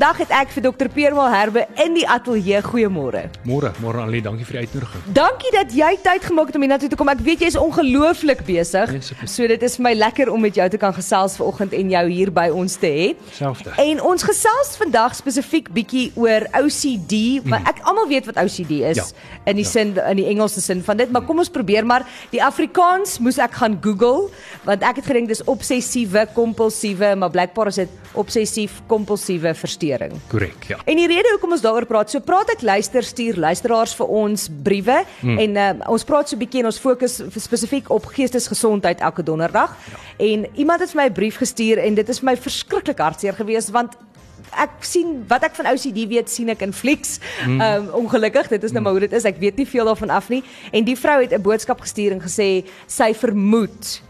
Dag het ek vir Dr. Pierre Herbe in die ateljee. Goeiemôre. Môre, môre Annelie, dankie vir die uitnodiging. Dankie dat jy tyd gemaak het om hiernatoe te kom. Ek weet jy is ongelooflik besig. Yes, is. so dit is vir my lekker om met jou te kan gesels vanoggend en jou hier by ons te hê. Selfde. En ons gesels vandag spesifiek bietjie oor OCD, want ek almal weet wat OCD is Ja. in die sin in die Engelse sin van dit, maar kom ons probeer maar die Afrikaans moes ek gaan Google want ek het gedink dis obsessiewe kompulsiewe, maar blykbaar is dit obsessief kompulsiewe versteuring. Korrek, ja. En die rede hoekom ons daaroor praat, so praat ek luister stuur luisteraars vir ons briewe hmm. en uh, ons praat so 'n bietjie en ons fokus spesifiek op geestesgesondheid elke donderdag. Ja. En iemand het vir my 'n brief gestuur en dit is my verskriklik hartseer geweest want ek sien wat ek van OCD weet sien ek in flieks. Ehm um, ongelukkig, dit is nou maar hoe dit is. Ek weet nie veel daarvan af nie. En die vrou het 'n boodskap gestuur en gesê sy vermoed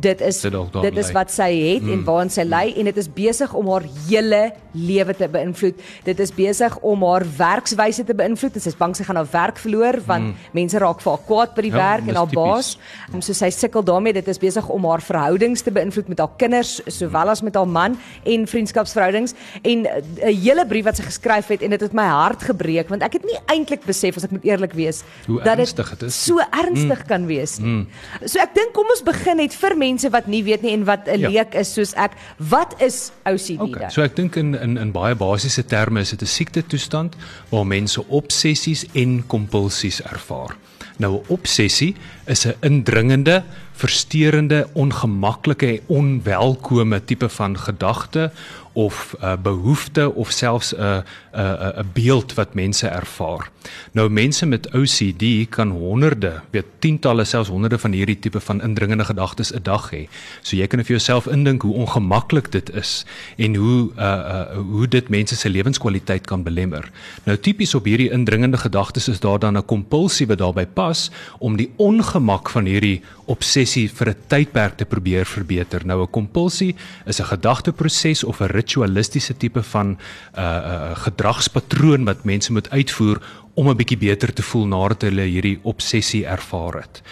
Dit is Dit is wat sy het mm. en waaraan sy lê en dit is besig om haar hele lewe te beïnvloed. Dit is besig om haar werkswyse te beïnvloed. Sy is bang sy gaan haar werk verloor want mm. mense raak vir haar kwaad by die Ja, werk en haar baas. Um, so sy sukkel daarmee. Dit is besig om haar verhoudings te beïnvloed met haar kinders sowel as met haar man en vriendskapsverhoudings en uh, 'n hele brief wat sy geskryf het en dit het my hart gebreek want ek het nie eintlik besef as ek moet eerlik wees Hoe dat dit so ernstig mm. kan wees. Mm. So ek dink kom ons begin net vir mense wat nie weet nie en wat 'n Ja. leek is soos ek. Wat is OCD Okay, dan? so ek dink in in in baie basiese terme is dit 'n siekte toestand waar mense obsessies en kompulsies ervaar. Nou 'n obsessie is 'n indringende, versteurende, ongemaklike en onwelkome tipe van gedagte of 'n uh, behoefte of selfs 'n 'n 'n 'n beeld wat mense ervaar. Nou mense met OCD kan honderde, weet tientalle selfs honderde van hierdie tipe van indringende gedagtes 'n dag hê. So jy kan vir jouself indink hoe ongemaklik dit is en hoe uh, uh hoe dit mense se lewenskwaliteit kan belemmer. Nou tipies op hierdie indringende gedagtes is daar dan 'n kompulsie wat daarbey pas om die ongemak van hierdie obsessie vir 'n tydperk te probeer verbeter. Nou 'n kompulsie is 'n gedagteproses of 'n ritualistiese tipe van uh uh gedragspatroon wat mense moet uitvoer om 'n bietjie beter te voel nadat hulle hierdie obsessie ervaar het.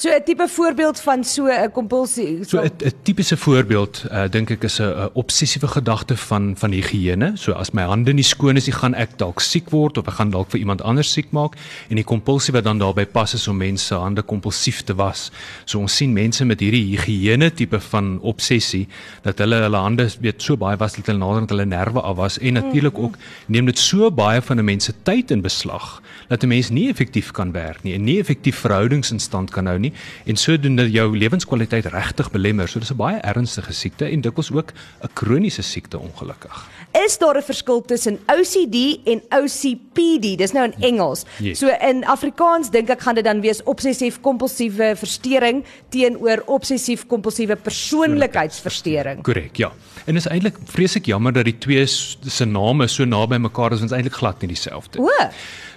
So 'n tipe voorbeeld van so 'n kompulsie. So 'n 'n tipiese voorbeeld uh, dink ek is 'n obsessiewe gedagte van van higiëne. So as my hande nie skoon is, gaan ek dalk siek word of ek gaan dalk vir iemand anders siek maak en die kompulsie wat dan daarbey pas is om mense se hande kompulsief te was. So ons sien mense met hierdie higiëne tipe van obsessie dat hulle hulle hande weet so baie was dat hulle naderhand hulle nerve af was en natuurlik ook neem dit so baie van 'n mens se tyd in beslag dat 'n mens nie effektief kan werk nie en nie effektief verhoudings in stand kan hou nie en sodoende jou lewenskwaliteit regtig belemmer. So dis 'n baie ernstige siekte en dikwels ook 'n kroniese siekte ongelukkig. Is daar 'n verskil tussen OCD en OCPD? Dis nou in Engels. Yes. So in Afrikaans dink ek gaan dit dan wees obsessief kompulsiewe versteuring teenoor obsessief kompulsiewe persoonlikheidsversteuring. Korrek, ja. En is eintlik vreeslik jammer dat die twee se name so naby mekaar is want is eintlik glad nie dieselfde. O,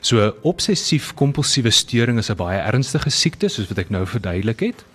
So obsessief kompulsiewe storing is 'n baie ernstige siekte soos wat ek nou verduidelik het.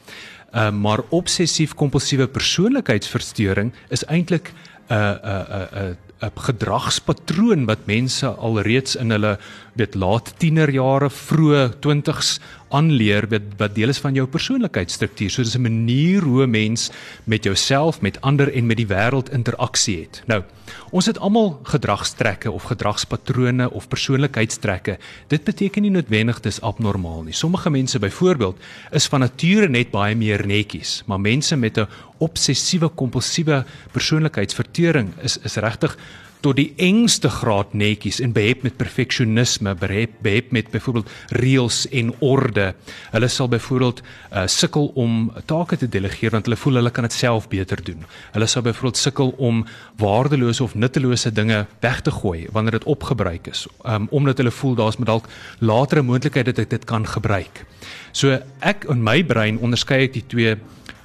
Uh, maar obsessief kompulsiewe persoonlikheidsversteuring is eintlik 'n 'n 'n 'n gedragspatroon wat mense alreeds in hulle weet laat tienerjare, vroeë 20s aanleer weet wat deel is van jou persoonlikheidsstruktuur. So dis 'n manier hoe 'n mens met jouself, met ander en met die wêreld interaksie het. Nou, ons het almal gedragstrekke of gedragspatrone of persoonlikheidstrekke. Dit beteken nie noodwendig dis abnormaal nie. Sommige mense byvoorbeeld is van nature net baie meer netjies, maar mense met 'n obsessiewe kompulsiewe persoonlikheidsverteuring is is regtig tot die engste graad netjies en behep met perfeksionisme, behep, behep met byvoorbeeld reëls en orde. Hulle sal byvoorbeeld uh, sukkel om take te delegeer want hulle voel hulle kan dit self beter doen. Hulle sal byvoorbeeld sukkel om waardelose of nuttelose dinge weg te gooi wanneer dit opgebruik is, um, omdat hulle voel daar's met dalk latere moontlikheid dat ek dit kan gebruik. So ek in my brein onderskei ek die twee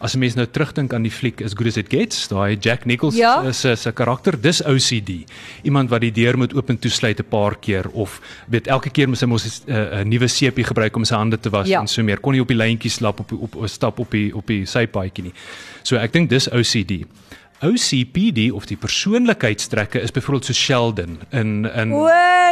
As 'n mens nou terugdink aan die fliek As Good As It Gets, daai Jack Nicholson Ja. se se karakter, dis OCD. Iemand wat die deur moet oop en toesluit 'n paar keer of weet elke keer moet hy mos 'n uh, 'n nuwe seepie gebruik om sy hande te was Ja. en so meer. Kon nie op die lyntjie slap op op, op stap op die op die sypaadjie nie. So ek dink dis OCD. OCPD of die persoonlikheidstrekke is byvoorbeeld so Sheldon in in O,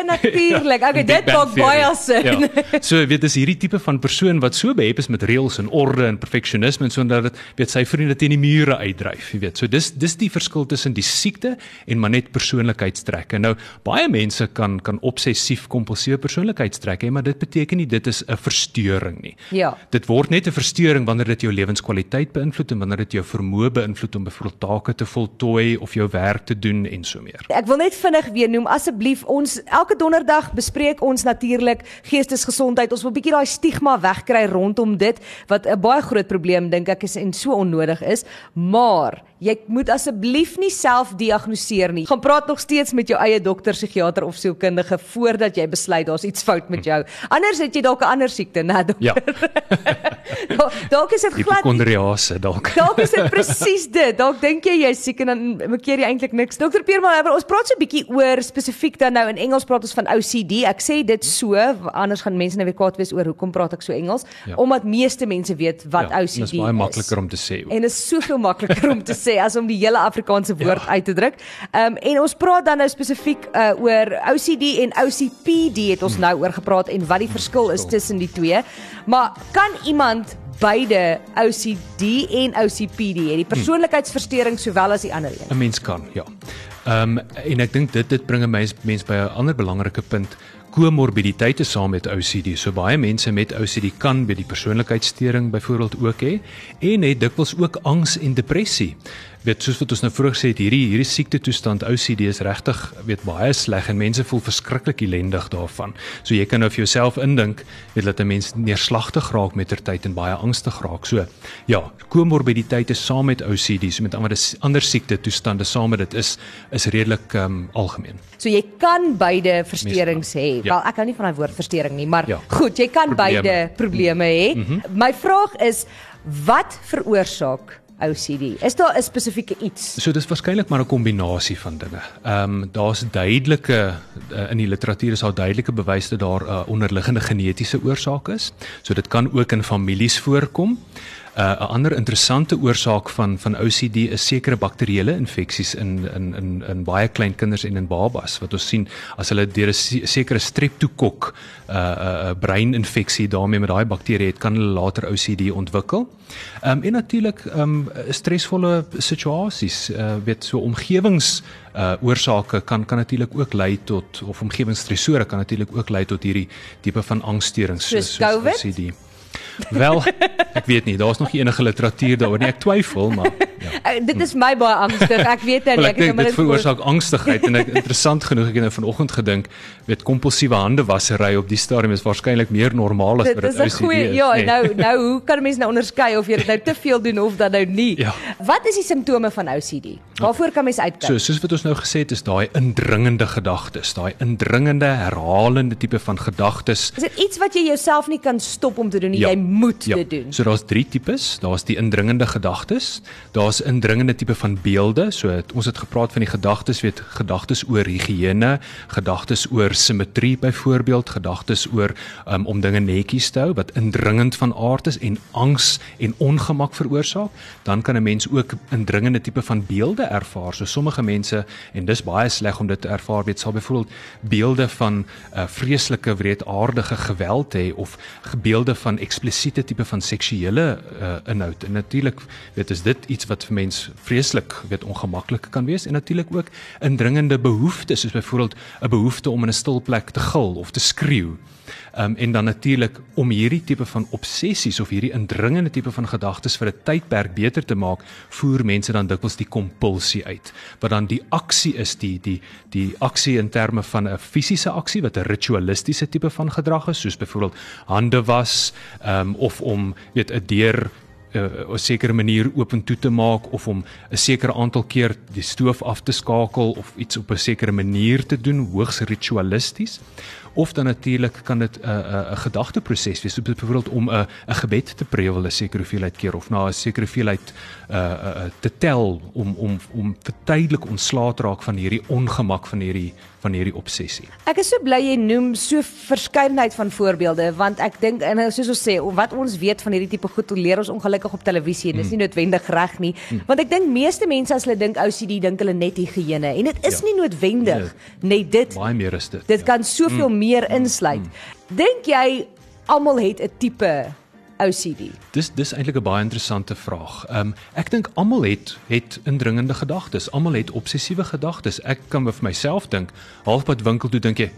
natuurlik. Okay, dit maak baie sin. Ja. So weet dis hierdie tipe van persoon wat so behep is met reëls en orde en perfeksionisme en sodat dit weet sy vriende teen die mure uitdryf, jy weet. So dis dis die verskil tussen die siekte en maar net persoonlikheidstrekke. Nou baie mense kan kan obsessief kompulsiewe persoonlikheidstrekke hê, maar dit beteken nie dit is 'n verstoring nie. Ja. Dit word net 'n verstoring wanneer dit jou lewenskwaliteit beïnvloed en wanneer dit jou vermoë beïnvloed om byvoorbeeld take te voltooi of jou werk te doen en so meer. Ek wil net vinnig weer noem asseblief ons elke donderdag bespreek ons natuurlik geestesgesondheid. Ons wil bietjie daai stigma wegkry rondom dit wat 'n baie groot probleem dink ek is en so onnodig is. Maar jy moet asseblief nie self diagnoseer nie. Gaan praat nog steeds met jou eie dokter, psigiater of sielkundige voordat jy besluit daar's iets fout met jou. Anders het jy dalk 'n ander siekte, né? dokter? Ja, dalk is dit glad nie hipokondriase dalk. Dalk is dit presies dit. Dalk dink jy jy's siek en dan maak jy eintlik niks. Dr. Peerman, ons praat so 'n bietjie oor spesifiek dan nou in Engels praat ons van OCD. Ek sê dit so, anders gaan mense nou weer kwaad wees oor hoekom praat ek so Engels, Ja. omdat meeste mense weet wat ja, OCD is. Dit is baie makliker om te sê. ook. En dit is soveel makliker om te sê as om die hele Afrikaanse woord Ja. uit te druk. Ehm um, en ons praat dan nou spesifiek uh, oor OCD en OCPD het ons nou oor gepraat en wat die verskil is tussen die twee. Maar kan iemand beide OCD en OCPD hê, die persoonlikheidsversteuring sowel as die ander een? 'n Mens kan, ja. Ehm um, en ek dink dit dit bring 'n mens mens by 'n ander belangrike punt komorbiditeite saam met OCD. So baie mense met OCD kan by die persoonlikheidssteuring byvoorbeeld ook hê en het dikwels ook angs en depressie. Weet soos wat ons nou vroeër gesê het, hierdie hierdie siekte toestand OCD is regtig weet baie sleg en mense voel verskriklik ellendig daarvan. So jy kan nou vir jouself indink weet dat 'n mens neerslagtig raak met ter tyd en baie angstig raak. So ja, komorbiditeite saam met OCD, so met ander ander siekte toestande saam met dit is is redelik um, algemeen. So jy kan beide versteurings hê. Ja. Wel, ek hou nie van daai woord versteuring nie, maar Ja. goed, jy kan Probleme. beide probleme hê. Mhm. My vraag is wat veroorsaak OCD? Is daar 'n spesifieke iets? So dis waarskynlik maar 'n kombinasie van dinge. Ehm um, daar's duidelike uh, in die literatuur is daar duidelike bewys dat daar 'n uh, onderliggende genetiese oorsaak is. So dit kan ook in families voorkom. 'n uh, ander interessante oorsaak van van OCD is sekere bakterieële infeksies in in in in baie klein kinders en in babas wat ons sien as hulle deur 'n se- sekere streptokok 'n uh, 'n uh, breininfeksie daarmee met daai bakterie het kan hulle later OCD ontwikkel. Ehm um, en natuurlik ehm um, stresvolle situasies, uh, weet so omgewings uh oorsake kan kan natuurlik ook lei tot of omgewingsstresore kan natuurlik ook lei tot hierdie tipe van angsstoornings Soos COVID? OCD. Wel, ek weet nie, daar's nog nie enige literatuur daaroor nie. Ek twyfel, maar ja. Uh, dit is my baie angstig. Ek weet nou nie Wel, ek ek het dink maar dit veroorsaak angstigheid en ek interessant genoeg ek het nou vanoggend gedink, weet kompulsiewe handewassery op die stadium is waarskynlik meer normaal as Dit wat is dit 'n OCD goeie is. ja, nee. nou nou hoe kan mense nou onderskei of jy dit nou te veel doen of dan nou nie? Ja. Wat is die simptome van OCD? Waarvoor kan mens uitkyk? So soos wat ons nou gesê het, is daai indringende gedagtes, daai indringende herhalende tipe van gedagtes. is dit iets wat jy jouself nie kan stop om te doen nie? Ja. Jy moet Ja. dit doen. So daar's drie tipes. Daar's die indringende gedagtes, daar's indringende tipe van beelde. So het, ons het gepraat van die gedagtes, weet gedagtes oor higiëne, gedagtes oor simmetrie byvoorbeeld, gedagtes oor um, om dinge netjies te hou wat indringend van aard is en angs en ongemak veroorsaak. Dan kan 'n mens ook indringende tipe van beelde ervaar. So sommige mense en dis baie sleg om dit te ervaar, weet sal byvoorbeeld beelde van uh, vreeslike wreedaardige geweld hê of beelde van eksplisiete tipe van seksuele uh, inhoud. En natuurlik weet is dit iets wat vir mens vreeslik weet ongemaklik kan wees en natuurlik ook indringende behoeftes soos byvoorbeeld 'n behoefte om in 'n stil plek te gil of te skreeu. Um, en dan natuurlik om hierdie tipe van obsessies of hierdie indringende tipe van gedagtes vir 'n tydperk beter te maak, voer mense dan dikwels die kompulsie uit. Wat dan die aksie is, die die die aksie in terme van 'n fisiese aksie wat 'n ritualistiese tipe van gedrag is, soos byvoorbeeld hande was, um, of om weet 'n deur uh, 'n sekere manier oop en toe te maak of om 'n sekere aantal keer die stoof af te skakel of iets op 'n sekere manier te doen, hoogs ritualisties. Of dan natuurlik kan dit 'n uh, 'n uh, 'n gedagteproses wees, soos byvoorbeeld om 'n uh, 'n gebed te prevel 'n sekere hoeveelheid keer of na 'n sekere hoeveelheid uh, uh, te tel om om om tydelik ontslae te raak van hierdie ongemak van hierdie van hierdie obsessie. Ek is so bly jy noem so verskeidenheid van voorbeelde want ek dink en soos ons sê wat ons weet van hierdie tipe goed leer ons ongelukkig op televisie en dis mm. nie noodwendig reg nie mm. want ek dink meeste mense as hulle dink OCD dink hulle net higiëne en dit is ja. nie noodwendig nee. net dit baie meer is dit dit ja. kan soveel mm. meer insluit mm. dink jy almal het 'n tipe OCD? Dis dis eintlik 'n baie interessante vraag. Ehm um, ek dink almal het het indringende gedagtes. Almal het obsessiewe gedagtes. Ek kan vir myself dink, halfpad winkel toe dink jy,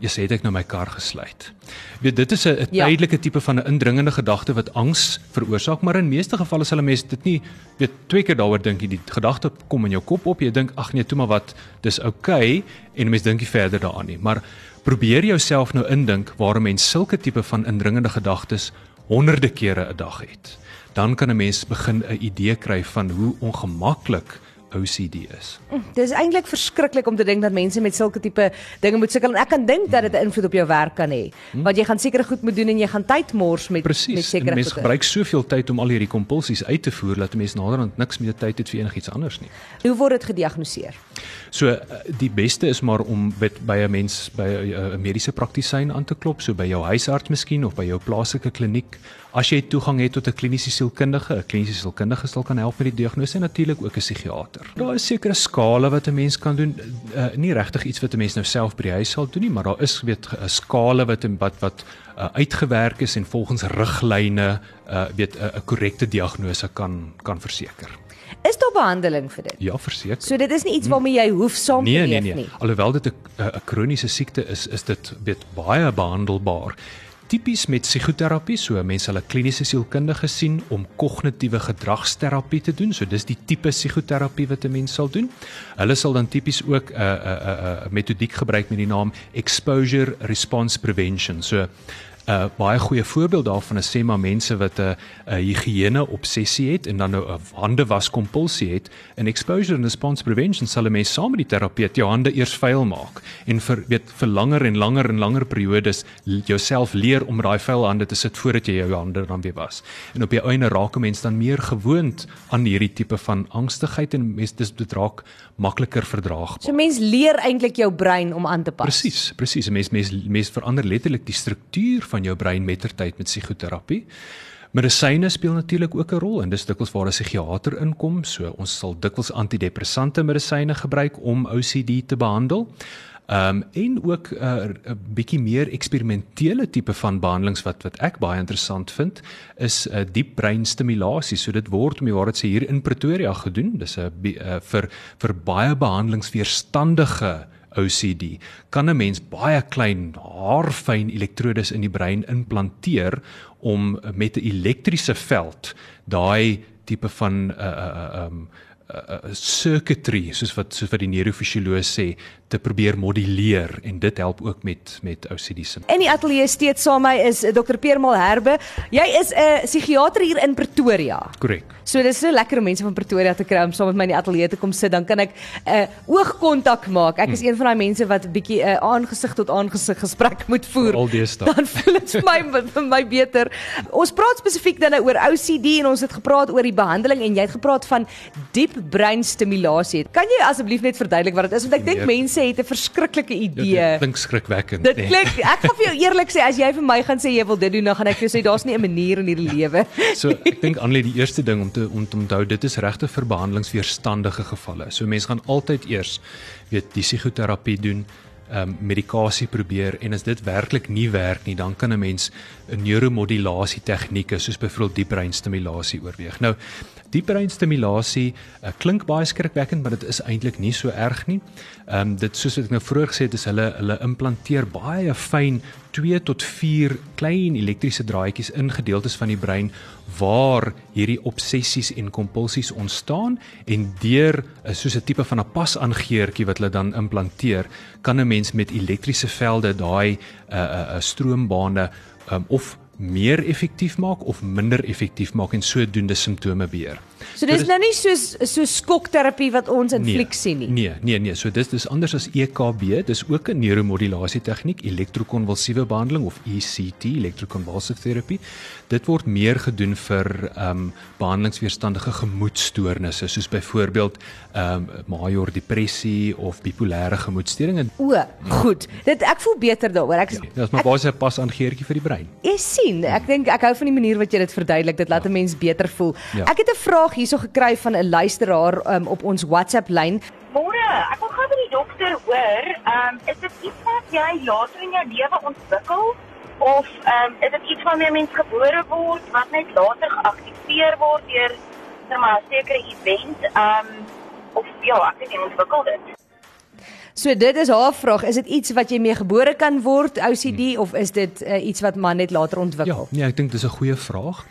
"Jesus, het ek nou my kar gesluit?" Weet dit is 'n ja. tydelike tipe van 'n indringende gedagte wat angs veroorsaak, maar in meeste gevalle sal 'n mens dit nie weet twee keer daaroor dink jy die gedagte kom in jou kop op, jy dink, "Ag nee, toe maar wat, dis oukei" okay, en 'n mens dink nie verder daaraan nie. Maar probeer jouself nou indink waar 'n mens sulke tipe van indringende gedagtes honderde kere 'n dag het, dan kan 'n mens begin 'n idee kry van hoe ongemaklik OCD is. Mm, dis eintlik verskriklik om te dink dat mense met sulke tipe dinge moet sukkel en ek kan dink dat dit 'n invloed op jou werk kan hê. Hmm. Want jy gaan seker goed moet doen en jy gaan tyd mors met Precies. met sekere goed. Mense gebruik soveel tyd om al hierdie kompulsies uit te voer dat mense naderhand niks meer tyd het vir enigiets anders nie. Hoe word dit gediagnoseer? So eh, die beste is maar om by 'n mens by 'n mediese praktisyn aan te klop, so by jou huisarts miskien of by jou plaaslike kliniek As jy toegang het tot 'n kliniese sielkundige, 'n kliniese sielkundige sal kan help met die diagnose en natuurlik ook 'n psigiater. Daar is sekere skale wat 'n mens kan doen, uh, nie regtig iets wat 'n mens nou self by die huis sal doen nie, maar daar is weet 'n skale wat wat wat uh, uitgewerk is en volgens riglyne uh, weet 'n uh, korrekte diagnose kan kan verseker. Is daar behandeling vir dit? Ja, verseker. So dit is nie iets waarmee jy hoef saam nee, te nee, nee, nee. nie. Alhoewel dit 'n 'n kroniese siekte is, is dit weet baie behandelbaar tipies met psigoterapie, so mense hulle kliniese sielkundige sien om kognitiewe gedragsterapie te doen. So dis die tipe psigoterapie wat 'n mens sal doen. Hulle sal dan tipies ook 'n 'n 'n metodiek gebruik met die naam exposure response prevention. So 'n uh, baie goeie voorbeeld daarvan is sê maar mense wat 'n 'n higiëne obsessie het en dan nou 'n hande was kompulsie het in exposure and response prevention sal 'n mens saam met die terapeut jou hande eers vuil maak en vir weet vir langer en langer en langer periodes jouself leer om daai vuil hande te sit voordat jy jou hande dan weer was en op die einde raak 'n mens dan meer gewoond aan hierdie tipe van angstigheid en mens dis dit raak makliker verdraagbaar. So mens leer eintlik jou brein om aan te pas. Presies, presies. 'n Mens mens mens verander letterlik die struktuur van jou brein mettertyd met psigoterapie. Medisyne speel natuurlik ook 'n rol en dis dikwels waar 'n psigiater inkom, so ons sal dikwels antidepressante medisyne gebruik om OCD te behandel. Ehm um, en ook 'n uh, 'n bietjie meer eksperimentele tipe van behandelings wat wat ek baie interessant vind is 'n uh, diep breinstimulasie. So dit word om jy waar dit sê hier in Pretoria gedoen. Dis 'n uh, vir vir baie behandelingsweerstandige OCD kan 'n mens baie klein haarfyn elektrodes in die brein implanteer om met 'n elektriese veld daai tipe van uh, uh, uh, um, uh, circuitry soos wat soos wat die neurofisioloog sê te probeer moduleer en dit help ook met met OCD se. In die ateljee steeds saam my is Dr. Pierre Malherbe. Jy is 'n psigiater hier in Pretoria. Korrek. So dis so lekker om mense van Pretoria te kry om saam met my in die ateljee te kom sit. Dan kan ek 'n uh, oogkontak maak. Ek is mm. een van daai mense wat bietjie 'n uh, aangesig tot aangesig gesprek moet voer. Al die stap. Dan voel dit vir my vir my beter. Ons praat spesifiek dan nou oor OCD en ons het gepraat oor die behandeling en jy het gepraat van diep breinstimulasie. Kan jy asseblief net verduidelik wat dit is want ek dink yep. mense het 'n verskriklike ja, idee. Ja, dit klink skrikwekkend. Dit nee. klink ek gaan vir jou eerlik sê as jy vir my gaan sê jy wil dit doen dan gaan ek vir jou sê daar's nie 'n manier in hierdie lewe. So ek dink aanlei die eerste ding om te om te onthou dit is regte vir behandelingsweerstandige gevalle. So mense gaan altyd eers weet die psigoterapie doen um, medikasie probeer en as dit werklik nie werk nie, dan kan 'n mens 'n neuromodulasie tegnieke soos byvoorbeeld diep breinstimulasie oorweeg. Nou, diep breinstimulasie uh, klink baie skrikwekkend, maar dit is eintlik nie so erg nie. Ehm um, dit soos wat ek nou vroeër gesê het, is hulle hulle implanteer baie fyn 2 tot 4 klein elektriese draadjies in gedeeltes van die brein waar hierdie obsessies en kompulsies ontstaan en deur uh, soos 'n tipe van 'n pasaangeertjie wat hulle dan implanteer, kan 'n mens met elektriese velde daai 'n uh, uh, uh, stroombane um, of meer effektief maak of minder effektief maak en sodoende simptome beheer. So dis nou nie soos so skokterapie wat ons in nee, flieks sien nie. Nee, nee, nee. So dis dis anders as EKB. Dis ook 'n neuromodulasie tegniek, elektrokonvulsiewe behandeling of ECT, electroconvulsive therapy. Dit word meer gedoen vir ehm um, behandelingsweerstandige gemoedstoornisse soos byvoorbeeld ehm um, major depressie of bipolêre gemoedstoornisse. O, goed. Dit ek voel beter daaroor. Ek Ja, dis maar basies 'n pas aan geertjie vir die brein. Jy sien, ek dink ek hou van die manier wat jy dit verduidelik. Dit laat 'n mens beter voel. Ja. Ek het 'n vraag hierso gekry van 'n luisteraar um, op ons WhatsApp lyn. Môre, ek wil gou by die dokter hoor, um, is dit iets wat jy later in jou lewe ontwikkel of um, is dit iets waarmee mens gebore word wat net later geaktiveer word deur net maar 'n sekere event um, of ja, ek weet nie ontwikkel dit. So dit is haar vraag. Is dit iets wat jy mee gebore kan word, OCD, of is dit uh, iets wat man net later Ja, ontwikkel? nee, ek dink dis 'n goeie vraag.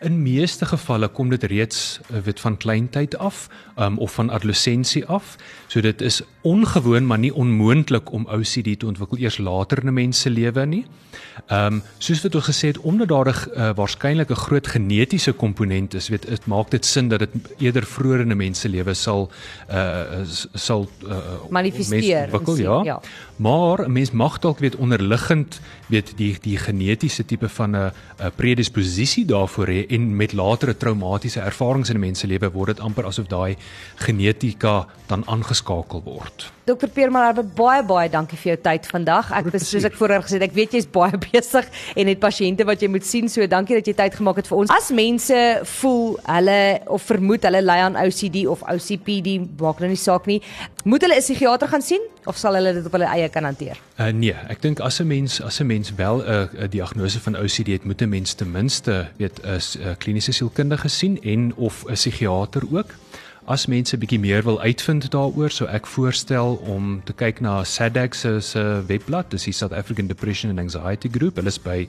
In meeste gevalle kom dit reeds uh, weet van kleintyd af um, of van adolessensie af. So dit is ongewoon maar nie onmoontlik om OCD te ontwikkel eers later in 'n mens se lewe nie. Ehm um, soos wat ons gesê het omdat daar 'n uh, waarskynlik 'n groot genetiese komponent is, weet dit maak dit sin dat dit eerder vroeër in 'n mens se lewe sal uh sal uh, Manifesteer ontwikkel, ja. ja. Maar 'n mens mag dalk weet onderliggend weet die die genetiese tipe van 'n 'n predisposisie daarvoor hê en met latere traumatiese ervarings in 'n mens se lewe word dit amper asof daai genetika dan aangeskakel word. Dr. Pierre Malherbe, baie baie dankie vir jou tyd vandag. Ek Groot is soos ek voorheen gesê het, ek weet jy's baie besig en het pasiënte wat jy moet sien, so dankie dat jy tyd gemaak het vir ons. As mense voel hulle of vermoed hulle ly aan OCD of OCPD, maak nou nie saak nie, moet hulle 'n psigiatër gaan sien of sal hulle dit op hulle eie kan hanteer? Uh nee, ek dink as 'n mens as 'n mens wel 'n 'n diagnose van OCD het, moet 'n mens ten minste weet 'n 'n kliniese sielkundige sien en of 'n psigiatër ook. As mense bietjie meer wil uitvind daaroor, sou ek voorstel om te kyk na SADAG se se webblad, dis die South African Depression and Anxiety Group. Hulle is by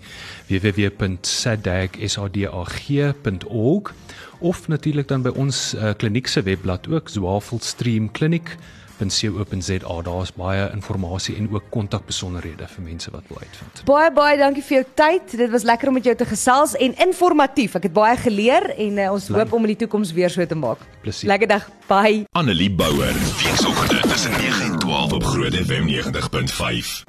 www.sadag.org of natuurlik dan by ons uh, kliniek se webblad ook, Swavelstream Clinic .co.za daar's baie inligting en ook kontakbesonderhede vir mense wat wil uitvind. Baie baie dankie vir jou tyd. Dit was lekker om met jou te gesels en informatief. Ek het baie geleer en uh, ons Bly. hoop om in die toekoms weer so te maak. Plesier. Lekker dag. Bye. Annelie Bouwer, weekoggend tussen 9 en 12 op Groot FM 90.5.